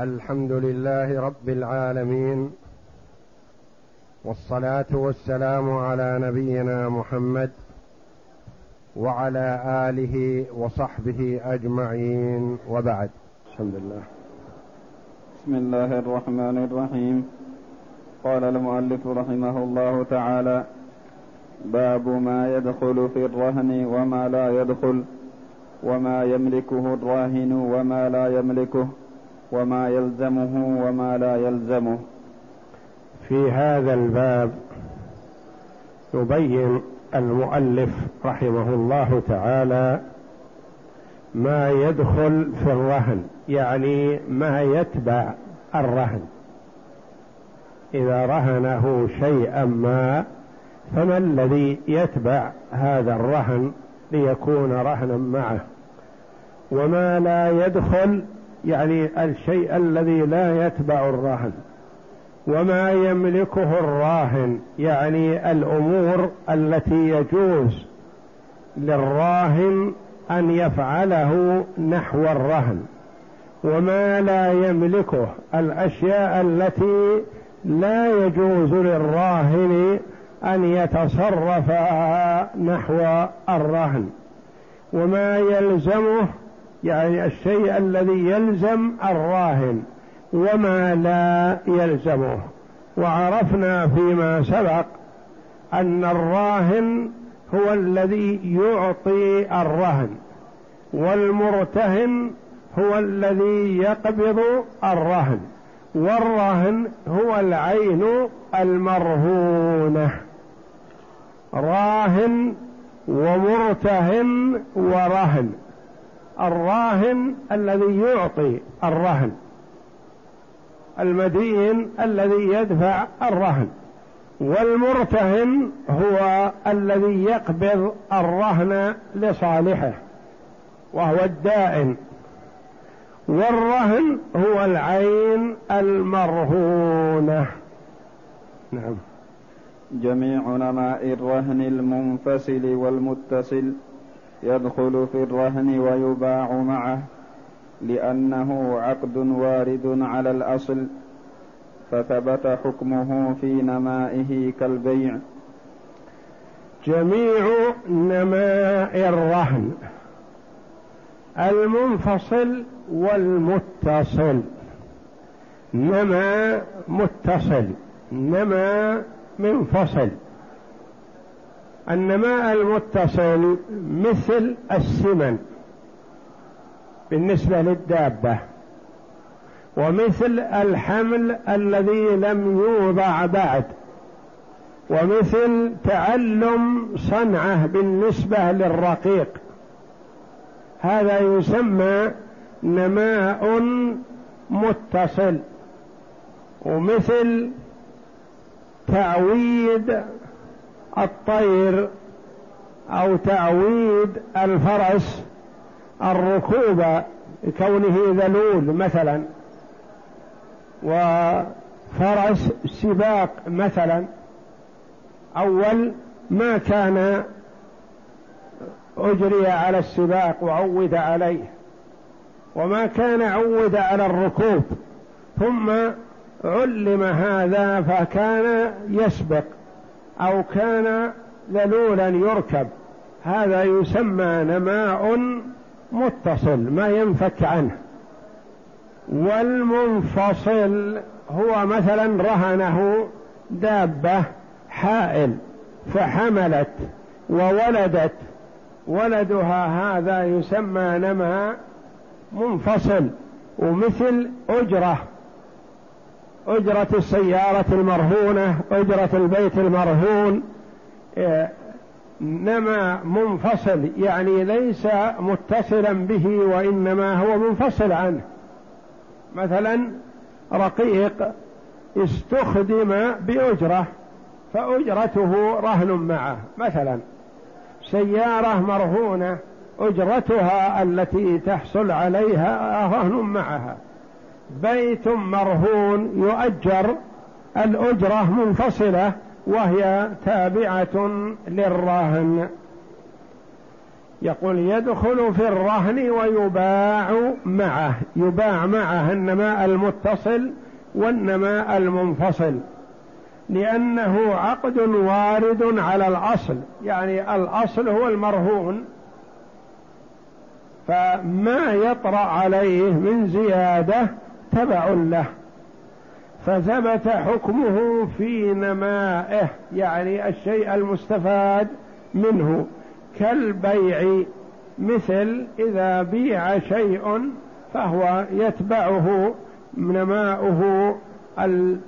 الحمد لله رب العالمين والصلاة والسلام على نبينا محمد وعلى آله وصحبه أجمعين وبعد. الحمد لله. بسم الله الرحمن الرحيم. قال المؤلف رحمه الله تعالى باب ما يدخل في الرهن وما لا يدخل وما يملكه الراهن وما لا يملكه. وما يلزمه وما لا يلزمه. في هذا الباب يبين المؤلف رحمه الله تعالى ما يدخل في الرهن يعني ما يتبع الرهن. إذا رهنه شيئا ما فما الذي يتبع هذا الرهن ليكون رهنا معه؟ وما لا يدخل يعني الشيء الذي لا يتبع الرهن وما يملكه الراهن يعني الأمور التي يجوز للراهن أن يفعله نحو الرهن. وما لا يملكه الأشياء التي لا يجوز للراهن أن يتصرف نحو الرهن. وما يلزمه يعني الشيء الذي يلزم الراهن وما لا يلزمه. وعرفنا فيما سبق أن الراهن هو الذي يعطي الرهن والمرتهن هو الذي يقبض الرهن والرهن هو العين المرهونة. راهن ومرتهن ورهن. الراهن الذي يعطي الرهن. المدين الذي يدفع الرهن. والمرتهن هو الذي يقبض الرهن لصالحه وهو الدائن. والرهن هو العين المرهونة. نعم. جميع نماء الرهن المنفصل والمتصل. يدخل في الرهن ويباع معه لأنه عقد وارد على الأصل فثبت حكمه في نمائه كالبيع. جميع نماء الرهن المنفصل والمتصل. نما متصل نما منفصل. النماء المتصل مثل السمن بالنسبة للدابة ومثل الحمل الذي لم يوضع بعد ومثل تعلم صنعه بالنسبة للرقيق. هذا يسمى نماء متصل ومثل تعويد الطير أو تعويد الفرس الركوب كونه ذلول مثلا وفرس سباق مثلا. أول ما كان أجري على السباق وعود عليه وما كان عود على الركوب ثم علم هذا فكان يسبق. أو كان ذلولا يركب. هذا يسمى نماء متصل ما ينفك عنه. والمنفصل هو مثلا رهنه دابة حائل فحملت وولدت. ولدها هذا يسمى نماء منفصل ومثل أجرة. أجرة السيارة المرهونة أجرة البيت المرهون إيه، نما منفصل يعني ليس متصلا به وإنما هو منفصل عنه. مثلا رقيق استخدم بأجرة فأجرته رهن معه. مثلا سيارة مرهونة أجرتها التي تحصل عليها رهن معها. بيت مرهون يؤجر الأجرة منفصلة وهي تابعة للراهن يقول يدخل في الرهن ويباع معه يباع معه النماء المتصل والنماء المنفصل. لأنه عقد وارد على الأصل يعني الأصل هو المرهون. فما يطرأ عليه من زيادة تبع له فثبت حكمه في نمائه يعني الشيء المستفاد منه كالبيع. مثل إذا بيع شيء فهو يتبعه نماؤه ال...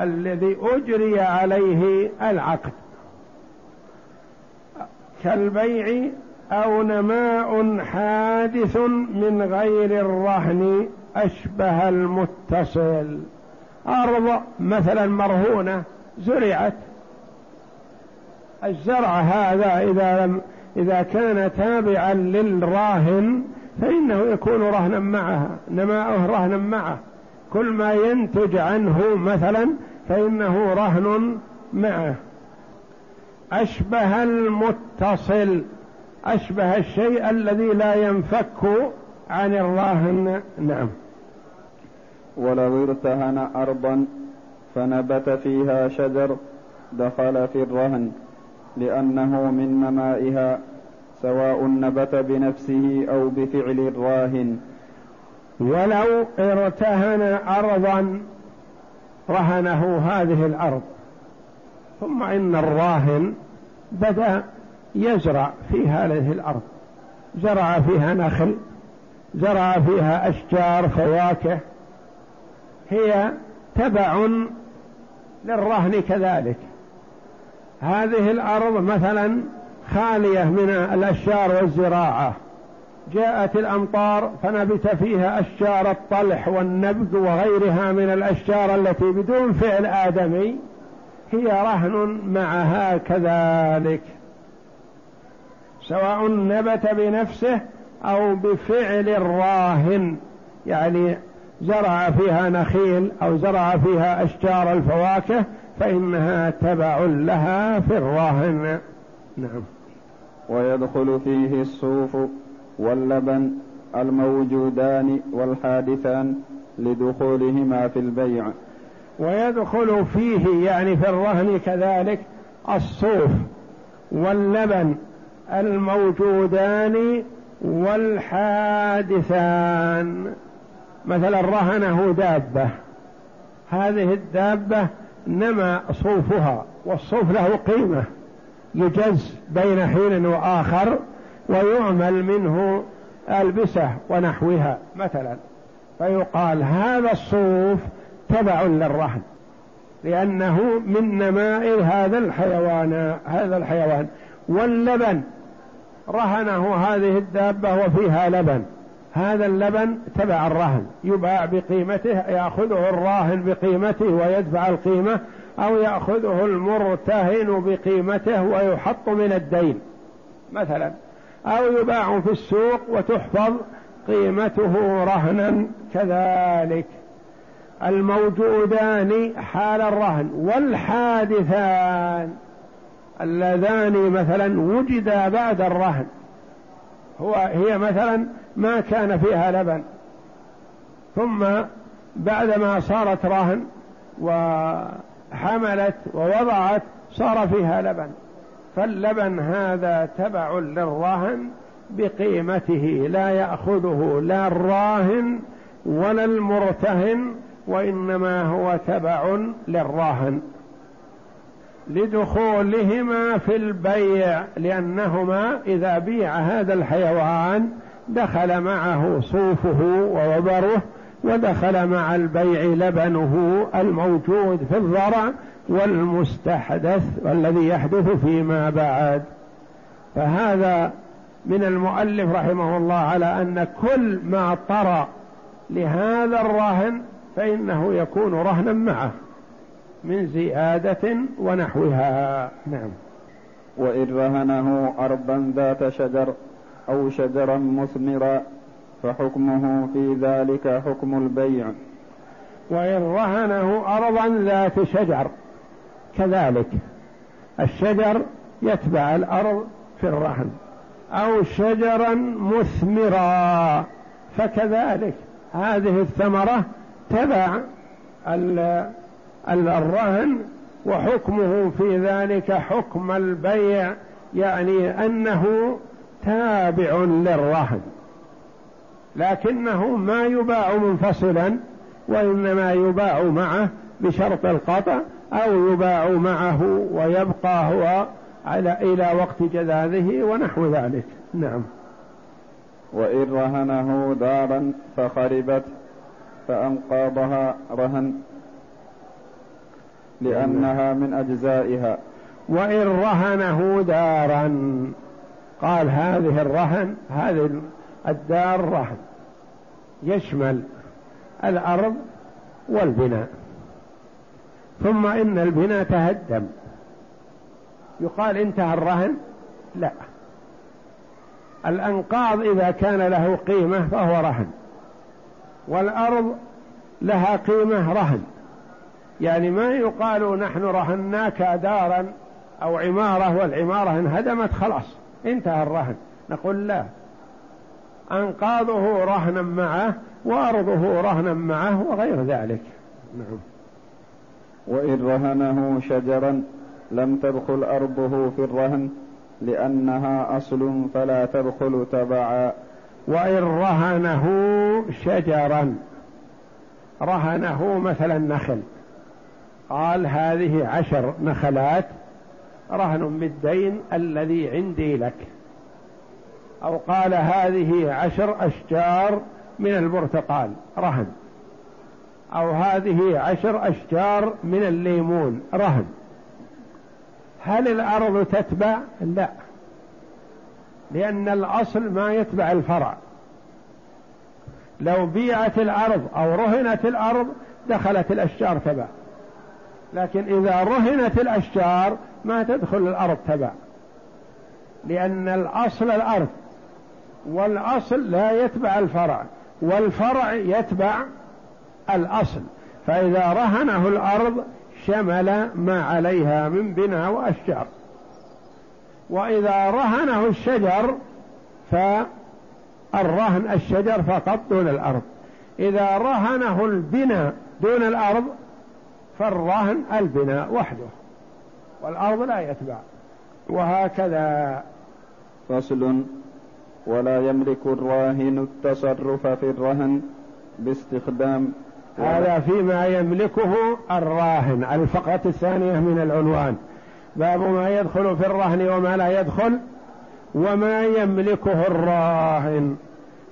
الذي أجري عليه العقد. كالبيع أو نماء حادث من غير الرهن أشبه المتصل. أرض مثلا مرهونة زرعت. الزرع هذا إذا لم إذا كان تابعا للراهن فإنه يكون رهنا معها نماؤه رهنا معه. كل ما ينتج عنه مثلا فإنه رهن معه. أشبه المتصل. أشبه الشيء الذي لا ينفك عن الراهن نعم. ولو ارتهن أرضا فنبت فيها شجر دخل في الرهن لأنه من نمائها سواء نبت بنفسه أو بفعل الراهن. ولو ارتهن أرضا رهنه هذه الأرض. ثم إن الراهن بدأ يزرع في هذه الأرض. زرع فيها نخل زرع فيها أشجار فواكه هي تبع للرهن كذلك. هذه الأرض مثلا خالية من الأشجار والزراعة. جاءت الأمطار فنبت فيها أشجار الطلح والنبذ وغيرها من الأشجار التي بدون فعل آدمي هي رهن معها كذلك. سواء نبت بنفسه أو بفعل الراهن يعني زرع فيها نخيل أو زرع فيها أشجار الفواكه فإنها تبع لها في الراهن. نعم. ويدخل فيه الصوف واللبن الموجودان والحادثان لدخولهما في البيع. ويدخل فيه يعني في الرهن كذلك الصوف واللبن الموجودان والحادثان. مثلا رهنه دابة. هذه الدابة نما صوفها والصوف له قيمة. يجز بين حين وآخر ويعمل منه ألبسة ونحوها مثلا. فيقال هذا الصوف تبع للرهن لأنه من نماء هذا الحيوان هذا الحيوان. واللبن رهنه هذه الدابة وفيها لبن. هذا اللبن تبع الرهن. يباع بقيمته يأخذه الراهن بقيمته ويدفع القيمة أو يأخذه المرتهن بقيمته ويحط من الدين. مثلا أو يباع في السوق وتحفظ قيمته رهنا. كذلك. الموجودان حال الرهن والحادثان. اللذان مثلا وجدا بعد الرهن. هو هي مثلا ما كان فيها لبن. ثم بعدما صارت رهن وحملت ووضعت صار فيها لبن. فاللبن هذا تبع للراهن بقيمته. لا يأخذه لا الراهن ولا المرتهن وإنما هو تبع للراهن. لدخولهما في البيع لأنهما إذا بيع هذا الحيوان دخل معه صوفه ووبره ودخل مع البيع لبنه الموجود في الضرع والمستحدث والذي يحدث فيما بعد. فهذا من المؤلف رحمه الله على أن كل ما طرأ لهذا الراهن فإنه يكون رهنا معه. من زيادة ونحوها. نعم. وإن رهنه أرضا ذات شجر أو شجرا مثمرا فحكمه في ذلك حكم البيع. وإن رهنه أرضا ذات شجر كذلك. الشجر يتبع الأرض في الرهن. أو شجرا مثمرا فكذلك. هذه الثمرة تبع الرهن وحكمه في ذلك حكم البيع يعني أنه تابع للرهن لكنه ما يباع منفصلا وإنما يباع معه بشرط القطع أو يباع معه ويبقى هو على إلى وقت جذاذه ونحو ذلك. نعم. وإن رهنه دارا فخربت فأنقاضها رهن. لأنها من أجزائها. وإن رهنه دارا قال هذه الرهن هذه الدار رهن. يشمل الأرض والبناء. ثم إن البناء تهدم. يقال انتهى الرهن؟ لا. الأنقاض إذا كان له قيمة فهو رهن. والأرض لها قيمة رهن. يعني ما يقال نحن رهناك دارا أو عمارة والعمارة انهدمت خلاص انتهى الرهن. نقول لا. أنقاضه رهنا معه وأرضه رهنا معه وغير ذلك. نعم. وإن رهنه شجرا لم تدخل أرضه في الرهن لأنها أصل فلا تدخل تبعا. وإن رهنه شجرا. رهنه مثلا نخل. قال هذه عشر نخلات رهن بالدين الذي عندي لك. أو قال هذه عشر أشجار من البرتقال رهن. أو هذه عشر أشجار من الليمون رهن. هل الأرض تتبع؟ لا. لأن الأصل ما يتبع الفرع. لو بيعت الأرض أو رهنت الأرض دخلت الأشجار تبع. لكن إذا رهنت الأشجار ما تدخل الأرض تبع. لأن الأصل الأرض والأصل لا يتبع الفرع والفرع يتبع الأصل. فإذا رهنه الأرض شمل ما عليها من بناء وأشجار. وإذا رهنه الشجر فالرهن الشجر فقط دون الأرض. إذا رهنه البناء دون الأرض فالرهن البناء وحده والأرض لا يتبع. وهكذا. فصل. ولا يملك الراهن التصرف في الرهن باستخدام هذا فيما يملكه الراهن الفقرة الثانية من العنوان. باب ما يدخل في الرهن وما لا يدخل وما يملكه الراهن.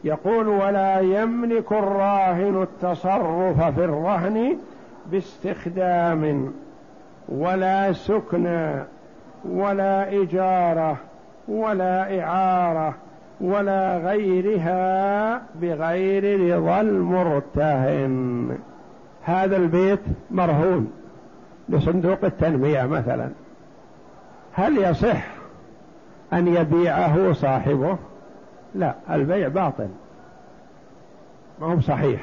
يقول ولا يملك الراهن التصرف في الرهن باستخدام ولا سكن ولا إجارة ولا إعارة ولا غيرها بغير رضا المرتهن. هذا البيت مرهون لصندوق التنمية مثلا. هل يصح أن يبيعه صاحبه؟ لا البيع باطل. ما هو صحيح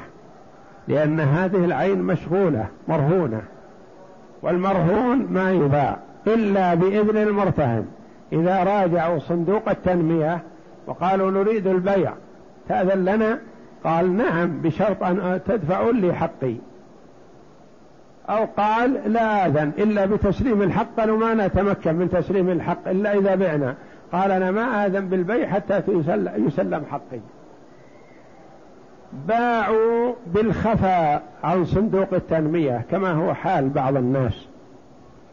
لأن هذه العين مشغولة مرهونة. والمرهون ما يباع إلا بإذن المرتهن. إذا راجعوا صندوق التنمية وقالوا نريد البيع تأذن لنا؟ قال نعم بشرط أن تدفعوا لي حقي. أو قال لا آذن إلا بتسليم الحق. قالوا ما نتمكن من تسليم الحق إلا إذا بعنا. قال أنا ما آذن بالبيع حتى يسلم حقي. باعوا بالخفاء عن صندوق التنمية كما هو حال بعض الناس.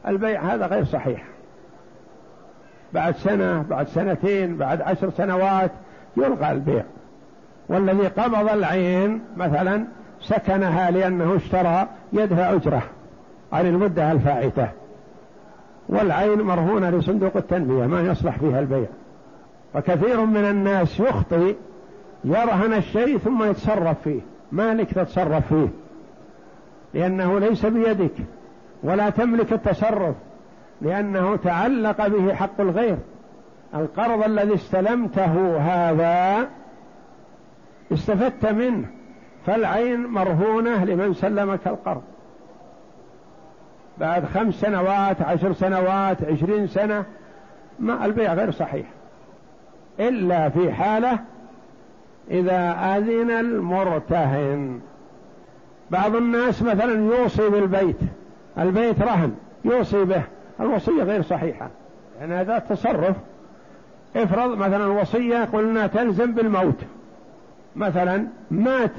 البيع هذا غير صحيح. بعد سنة بعد سنتين بعد عشر سنوات يلغى البيع. والذي قبض العين مثلا سكنها لأنه اشترى يدفع أجرة عن المدة الفائتة. والعين مرهونة لصندوق التنمية ما يصلح فيها البيع. وكثير من الناس يخطئ يرهن الشيء ثم يتصرف فيه. مالك تتصرف فيه. لأنه ليس بيدك. ولا تملك التصرف. لأنه تعلق به حق الغير. القرض الذي استلمته هذا استفدت منه. فالعين مرهونة لمن سلمك القرض. بعد خمس سنوات عشر سنوات عشرين سنة ما البيع غير صحيح. إلا في حالة إذا أذن المرتهن. بعض الناس مثلا يوصي بالبيت البيت رهن يوصي به. الوصية غير صحيحة يعني هذا تصرف. افرض مثلا الوصية قلنا تلزم بالموت. مثلا مات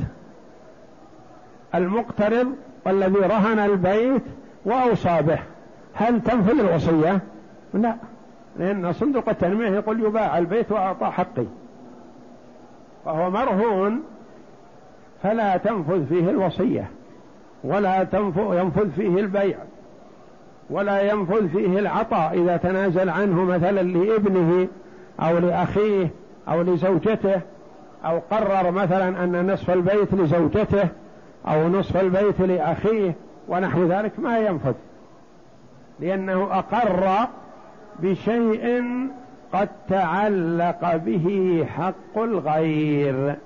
المقترض والذي رهن البيت وأوصى به. هل تنفذ الوصية؟ لا لأن صندوق التنمية يقول يباع البيت وأعطى حقي. فهو مرهون فلا تنفذ فيه الوصية ولا ينفذ فيه البيع ولا ينفذ فيه العطاء إذا تنازل عنه مثلا لابنه أو لأخيه أو لزوجته أو قرر مثلا أن نصف البيت لزوجته أو نصف البيت لأخيه ونحو ذلك ما ينفذ لأنه أقر بشيء قد تعلق به حق الغير.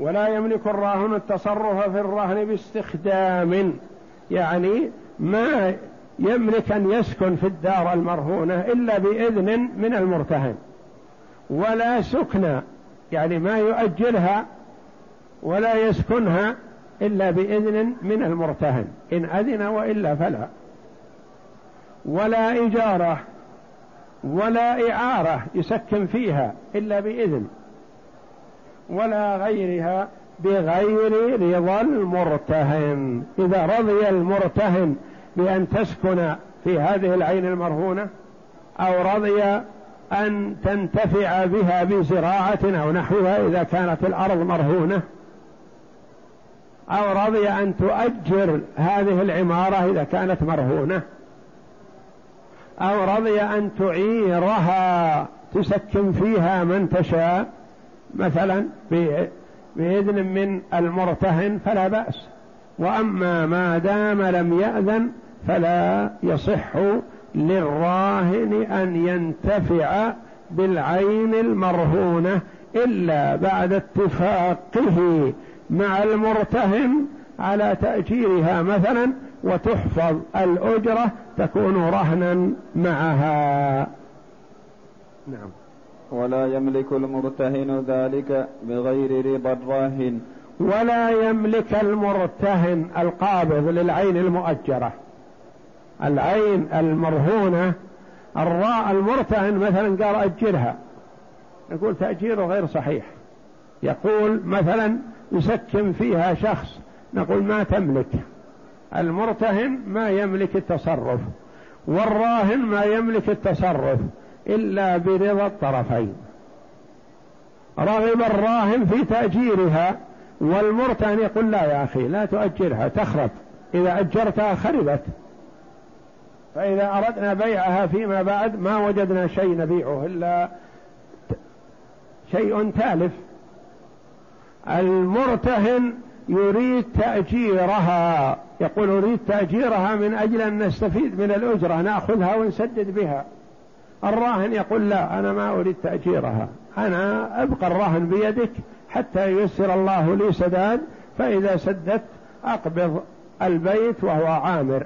ولا يملك الراهن التصرف في الرهن باستخدام يعني ما يملك أن يسكن في الدار المرهونة إلا بإذن من المرتهن ولا سكن يعني ما يؤجلها ولا يسكنها إلا بإذن من المرتهن إن أذن وإلا فلا. ولا إجارة ولا إعارة يسكن فيها إلا بإذن ولا غيرها بغير رضا المرتهن. إذا رضي المرتهن بأن تسكن في هذه العين المرهونة أو رضي أن تنتفع بها بزراعة أو نحوها إذا كانت الأرض مرهونة أو رضي أن تؤجر هذه العمارة إذا كانت مرهونة. أو رضي أن تعيرها تسكن فيها من تشاء. مثلا بإذن من المرتهن فلا بأس. وأما ما دام لم يأذن فلا يصح للراهن أن ينتفع بالعين المرهونة إلا بعد اتفاقه مع المرتهن على تأجيرها. مثلا وتحفظ الأجرة تكون رهنا معها. نعم. ولا يملك المرتهن ذلك بغير رضا الراهن. ولا يملك المرتهن القابض للعين المؤجرة. العين المرهونة الراء المرتهن مثلا قال أجرها. يقول تأجيره غير صحيح. يقول مثلا يسكن فيها شخص نقول ما تملك. المرتهن ما يملك التصرف والراهن ما يملك التصرف إلا برضا الطرفين. رغب الراهن في تأجيرها والمرتهن يقول لا يا أخي لا تؤجرها تخرب. إذا أجرتها خربت. فإذا أردنا بيعها فيما بعد ما وجدنا شيء نبيعه إلا شيء تالف. المرتهن يريد تأجيرها. يقول أريد تأجيرها من أجل أن نستفيد من الأجرة نأخذها ونسدد بها. الراهن يقول لا أنا ما أريد تأجيرها. أنا أبقى الراهن بيدك حتى ييسر الله لي سداد فإذا سددت أقبض البيت وهو عامر.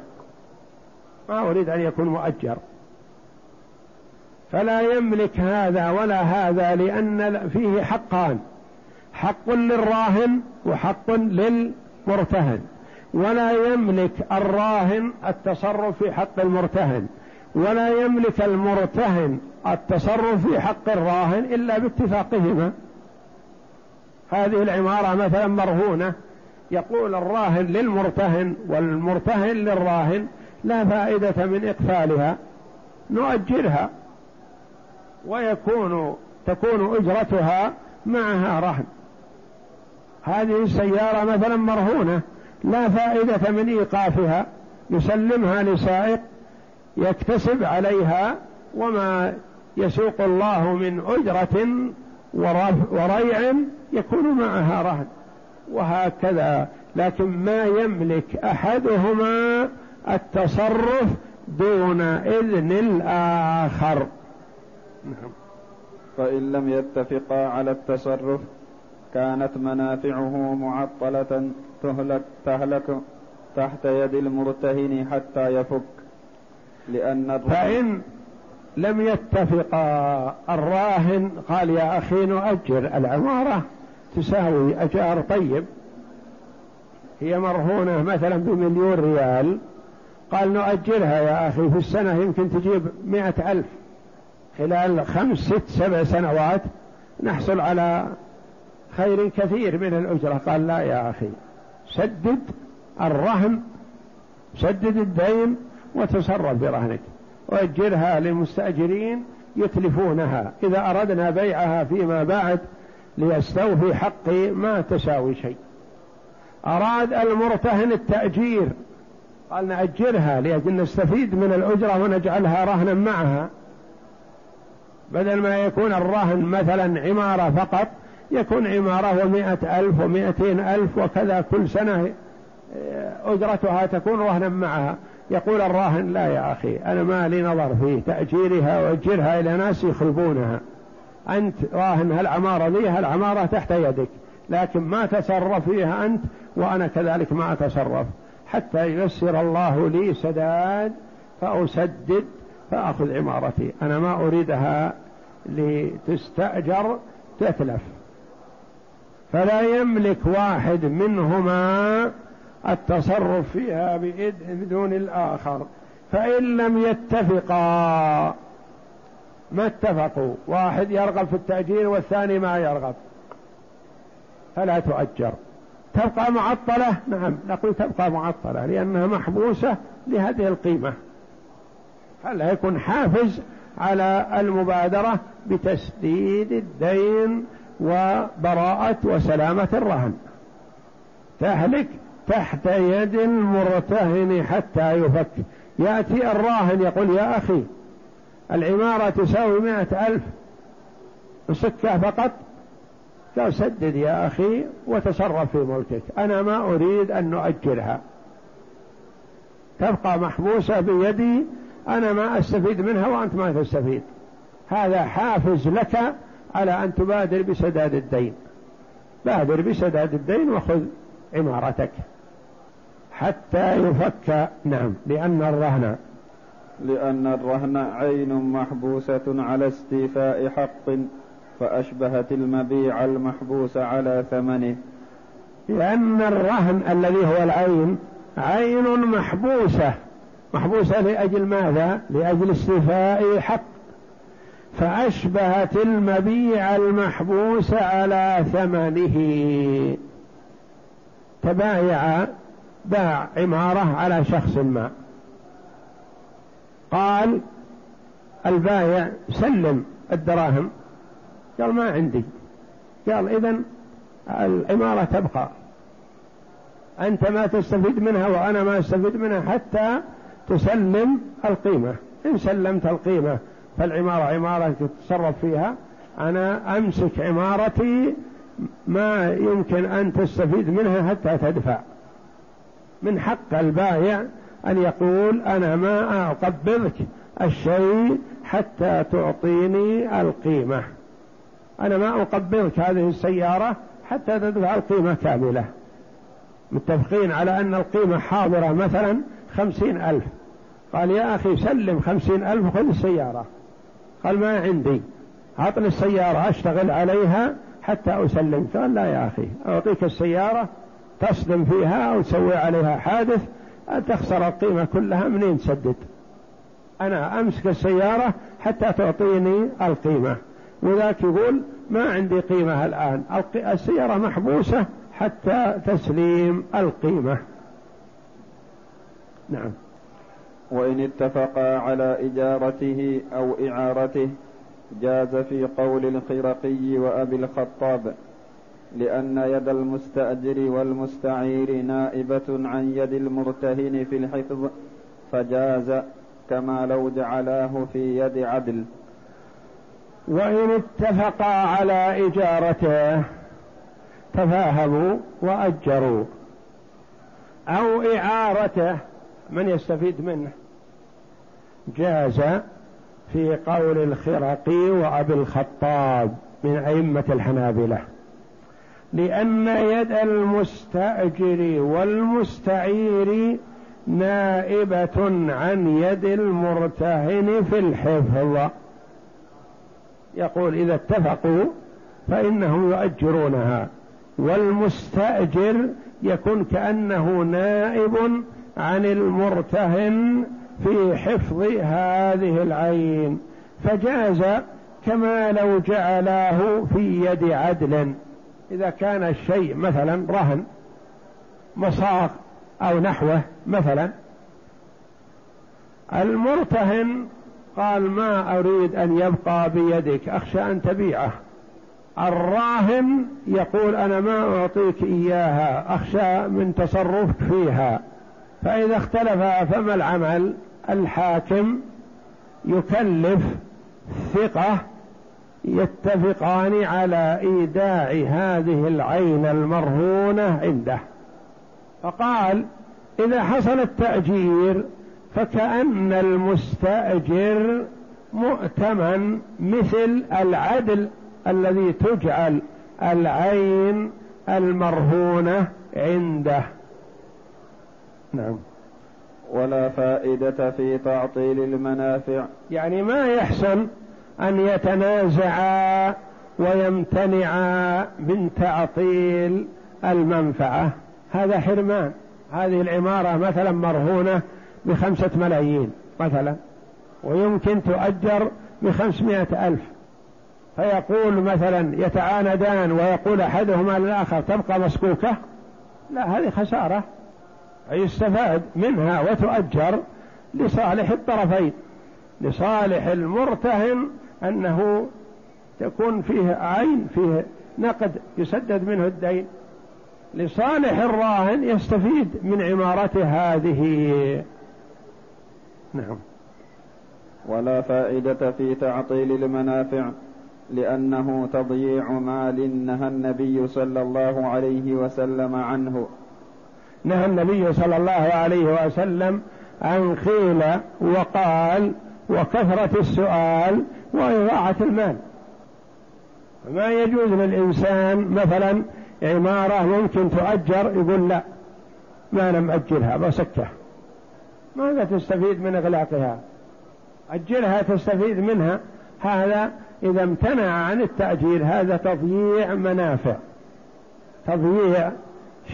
ما أريد أن يكون مؤجر. فلا يملك هذا ولا هذا لأن فيه حقان. حق للراهن وحق للمرتهن. ولا يملك الراهن التصرف في حق المرتهن ولا يملك المرتهن التصرف في حق الراهن إلا باتفاقهما. هذه العمارة مثلا مرهونة يقول الراهن للمرتهن والمرتهن للراهن لا فائدة من إقفالها نؤجرها ويكون تكون أجرتها معها رهن. هذه السيارة مثلا مرهونة لا فائدة من إيقافها. يسلمها لسائق يكتسب عليها وما يسوق الله من أجرة وريع يكون معها رهن. وهكذا. لكن ما يملك أحدهما التصرف دون إذن الآخر. نعم. فإن لم يتفقا على التصرف كانت منافعه معطلة تهلك تهلك تحت يد المرتهن حتى يفك. لأن فإن لم يتفقا الراهن قال يا أخي نؤجر العمارة تساوي أجار طيب. هي مرهونة مثلا بمليون ريال. قال نؤجرها يا أخي في السنة يمكن تجيب مئة ألف. خلال خمس ست سبع سنوات نحصل على خير كثير من الأجرة. قال لا يا أخي سدد الرهن سدد الدين وتصرف برهنك. وأجرها للمستأجرين يتلفونها. إذا أردنا بيعها فيما بعد ليستوفي حقي ما تساوي شيء. أراد المرتهن التأجير قال نأجرها لأجل نستفيد من الأجرة ونجعلها رهنا معها. بدل ما يكون الرهن مثلا عمارة فقط يكون عمارة ومائة ألف ومائتين ألف وكذا كل سنة أجرتها تكون رهنا معها. يقول الراهن لا يا أخي أنا ما لي نظر في تأجيرها وأجرها إلى ناس يخربونها. أنت راهن هالعمارة ذي هالعمارة تحت يدك؟ لكن ما تصرف فيها أنت وأنا كذلك ما أتصرف حتى ييسر الله لي سداد فأسدد فأخذ عمارتي. أنا ما أريدها لتستأجر تتلف. فلا يملك واحد منهما التصرف فيها بدون الآخر. فإن لم يتفقا ما اتفقوا. واحد يرغب في التأجير والثاني ما يرغب. فلا تؤجر. تبقى معطلة؟ نعم نقول تبقى معطلة لأنها محبوسة لهذه القيمة. فلا يكون حافز على المبادرة بتسديد الدين وبراءة وسلامة الرهن. تهلك تحت يد المرتهن حتى يفك. يأتي الراهن يقول يا أخي العمارة تساوي مائة ألف سكة فقط. قال سدد يا أخي وتصرف في ملكك. أنا ما أريد أن نؤجرها. تبقى محبوسة بيدي أنا ما أستفيد منها وأنت ما تستفيد. هذا حافز لك على أن تبادر بسداد الدين. بادر بسداد الدين وخذ عمارتك. حتى يفك نعم لأن الرهن. لأن الرهن عين محبوسة على استيفاء حق فأشبهت المبيع المحبوس على ثمنه. لأن الرهن الذي هو العين عين محبوسة. محبوسة لأجل ماذا؟ لأجل استيفاء حق. فأشبهت المبيع المحبوس على ثمنه. تبايع باع عمارة على شخص ما. قال البايع سلم الدراهم. قال ما عندي. قال إذا العمارة تبقى. أنت ما تستفيد منها وأنا ما أستفيد منها حتى تسلم القيمة. إن سلمت القيمة فالعمارة عمارة تتصرف فيها. أنا أمسك عمارتي ما يمكن أن تستفيد منها حتى تدفع. من حق البائع أن يقول أنا ما أقبضك الشيء حتى تعطيني القيمة. أنا ما أقبضك هذه السيارة حتى تدفع القيمة كاملة. متفقين على أن القيمة حاضرة مثلا خمسين ألف. قال يا أخي سلم خمسين ألف خذ السيارة. قال ما عندي. أعطني السيارة أشتغل عليها حتى أسلم. قال لا يا أخي أعطيك السيارة تصدم فيها أو تسوي عليها حادث تخسر القيمة كلها منين تسدد؟ أنا أمسك السيارة حتى تعطيني القيمة. وذاك يقول ما عندي قيمة الآن. السيارة محبوسة حتى تسليم القيمة. نعم. وإن اتفقا على إجارته أو إعارته جاز في قول الخرقي وأبي الخطاب لأن يد المستأجر والمستعير نائبة عن يد المرتهن في الحفظ فجاز كما لو جعلاه في يد عدل. وإن اتفقا على إجارته تفاهموا وأجروا أو إعارته من يستفيد منه؟ جاز في قول الخرقي وأبي الخطاب من أئمة الحنابلة لأن يد المستأجر والمستعير نائبة عن يد المرتهن في الحفظ. يقول إذا اتفقوا فإنهم يؤجرونها والمستأجر يكون كأنه نائب عن المرتهن في حفظ هذه العين فجاز كما لو جعلاه في يد عدل. إذا كان الشيء مثلا رهن مصاغ أو نحوه مثلا. المرتهن قال ما أريد أن يبقى بيدك أخشى أن تبيعه. الراهن يقول أنا ما أعطيك إياها أخشى من تصرفك فيها. فإذا اختلفا فما العمل؟ الحاكم يكلف ثقة يتفقان على إيداع هذه العين المرهونة عنده. فقال إذا حصل التأجير فكأن المستأجر مؤتمن مثل العدل الذي تجعل العين المرهونة عنده. نعم. ولا فائدة في تعطيل المنافع. يعني ما يحسن أن يتنازعا ويمتنعا من تعطيل المنفعة. هذا حرمان. هذه العمارة مثلا مرهونة بخمسة ملايين مثلا ويمكن تؤجر بخمسمائة ألف. فيقول مثلا يتعاندان ويقول أحدهما للآخر تبقى مسكوكة؟ لا هذه خسارة. يستفاد منها وتؤجر لصالح الطرفين لصالح المرتهن أنه تكون فيه عين فيه نقد يسدد منه الدين. لصالح الراهن يستفيد من عمارته هذه. نعم. ولا فائدة في تعطيل المنافع لأنه تضييع مال نهى النبي صلى الله عليه وسلم عنه. نهى النبي صلى الله عليه وسلم عن قيل وقال وكثرة السؤال وإضاعة المال. ما يجوز للإنسان مثلا عمارة ممكن تؤجر يقول لا ما أنا مأجلها بسكة. ماذا تستفيد من إغلاقها؟ أجلها تستفيد منها. هذا إذا امتنع عن التأجيل هذا تضييع منافع. تضييع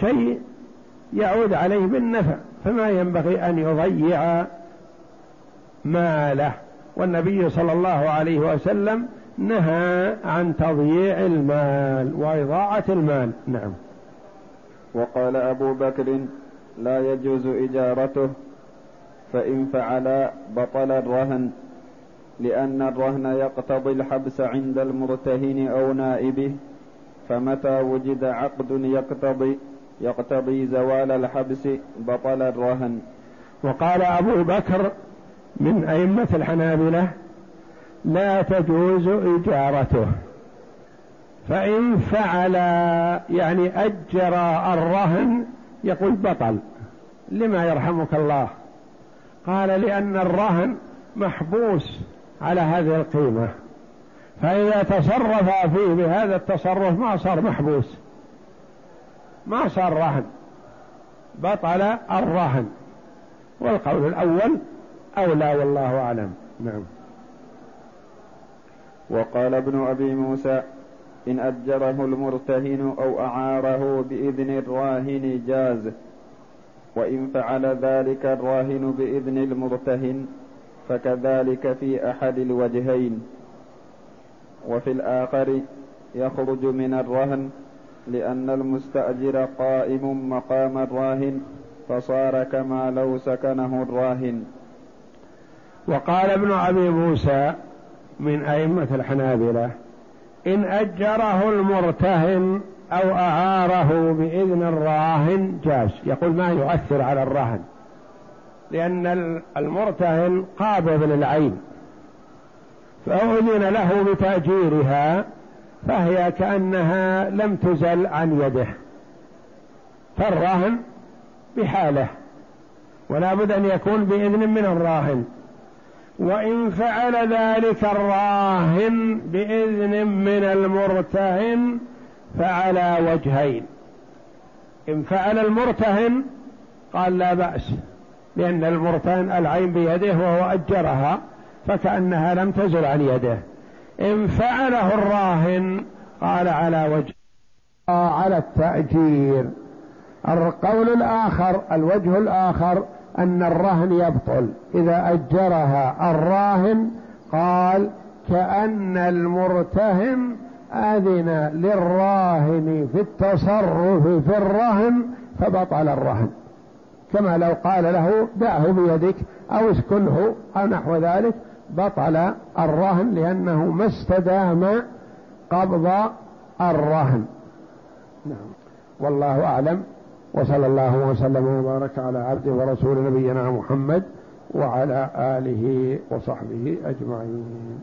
شيء يعود عليه بالنفع فما ينبغي أن يضيع ماله. والنبي صلى الله عليه وسلم نهى عن تضييع المال وإضاعة المال. نعم. وقال أبو بكر لا يجوز إجارته فإن فعل بطل الرهن لأن الرهن يقتضي الحبس عند المرتهن أو نائبه فمتى وجد عقد يقتضي؟ يقتضي زوال الحبس بطل الرهن. وقال أبو بكر من أئمة الحنابلة لا تجوز إجارته فإن فعل يعني أجر الرهن يقول بطل لما يرحمك الله؟ قال لأن الرهن محبوس على هذه القيمة فإذا تصرف فيه بهذا التصرف ما صار محبوس. ما صار رهن بطل الرهن والقول الأول أولى والله أعلم. نعم. وقال ابن أبي موسى إن أجره المرتهن أو أعاره بإذن الراهن جاز. وإن فعل ذلك الراهن بإذن المرتهن فكذلك في أحد الوجهين. وفي الآخر يخرج من الرهن لأن المستأجر قائم مقام الراهن فصار كما لو سكنه الراهن. وقال ابن أبي موسى من أئمة الحنابلة إن أجره المرتهن أو أعاره بإذن الراهن جاز. يقول ما يؤثر على الرهن لأن المرتهن قابض للعين فأذن له بتأجيرها فهي كأنها لم تزل عن يده. فالراهن بحاله ولا بد أن يكون بإذن من الراهن. وإن فعل ذلك الراهن بإذن من المرتهن فعلى وجهين. إن فعل المرتهن قال لا بأس لأن المرتهن العين بيده وهو أجرها فكأنها لم تزل عن يده. إن فعله الراهن قال على وجه على التأجير. القول الآخر الوجه الآخر أن الرهن يبطل. إذا أجرها الراهن قال كأن المرتهن أذن للراهن في التصرف في الرهن فبطل الرهن. كما لو قال له دعه بيدك أو اسكنه أو نحو ذلك بطل الرهن لأنه ما استدام قبض الرهن. نعم. والله أعلم. وصلى الله وسلم وبارك على عبده ورسول نبينا محمد وعلى آله وصحبه أجمعين.